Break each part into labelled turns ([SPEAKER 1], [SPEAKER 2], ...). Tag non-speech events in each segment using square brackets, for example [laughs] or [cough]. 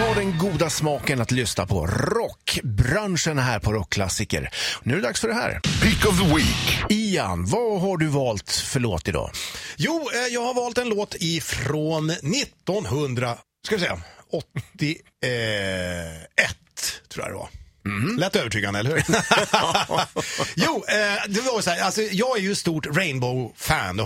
[SPEAKER 1] har den goda smaken att lyssna på rockbranschen här på Rockklassiker. Nu är det dags för det här.
[SPEAKER 2] Pick of the Week.
[SPEAKER 1] Ian, vad har du valt för låt idag?
[SPEAKER 3] Jo, eh, jag har valt en låt ifrån 1900, ska vi säga, 81, tror jag det var.
[SPEAKER 1] Mhm.
[SPEAKER 3] Lätt övertygande, eller hur? [laughs] jo, eh, det var så här, alltså, jag är ju stort Rainbow-fan.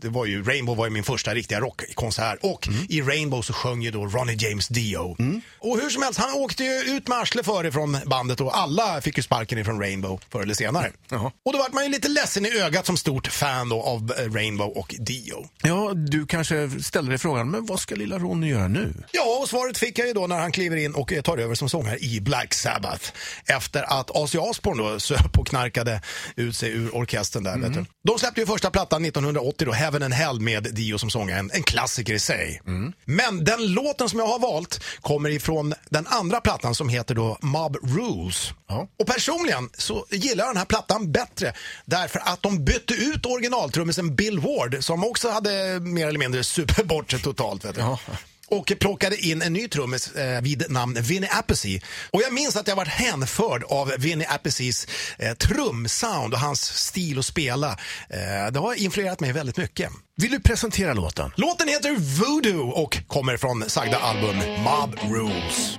[SPEAKER 3] Det, var ju, Rainbow var ju min första riktiga rockkonsert och
[SPEAKER 1] Mm.
[SPEAKER 3] i Rainbow så sjöng ju då Ronnie James Dio. Och hur som helst, han åkte ju ut med arslet före från bandet och alla fick ju sparken ifrån Rainbow förr eller senare.
[SPEAKER 1] Jaha.
[SPEAKER 3] Och då vart man ju lite ledsen i ögat som stort fan då av eh, Rainbow och Dio.
[SPEAKER 1] Ja, du kanske ställer dig frågan, men vad ska lilla Ronny göra nu?
[SPEAKER 3] Ja, och svaret fick jag ju då när han kliver in och eh, tar över som sångare i Black Sabbath. Efter att Ozzy Osbourne då söp och knarkade ut sig ur orkestern där. Vet du. De släppte ju första plattan 1980 då, Heaven and Hell med Dio som sångare. En, en klassiker i sig. Men den låten som jag har valt kommer ifrån den andra plattan som heter då Mob Rules.
[SPEAKER 1] Ja.
[SPEAKER 3] Och personligen så gillar jag den här plattan bättre därför att de bytte ut originaltrummisen Bill Ward som också hade mer eller mindre super bort sig totalt. Vet du.
[SPEAKER 1] Ja.
[SPEAKER 3] Och plockade in en ny trummis eh, vid namn Vinnie Appice. Och jag minns att jag varit hänförd av Vinnie Appices eh, trumsound och hans stil att spela. Eh, det har influerat mig väldigt mycket.
[SPEAKER 1] Vill du presentera låten?
[SPEAKER 3] Låten heter Voodoo och kommer från sagda album Mob Rules.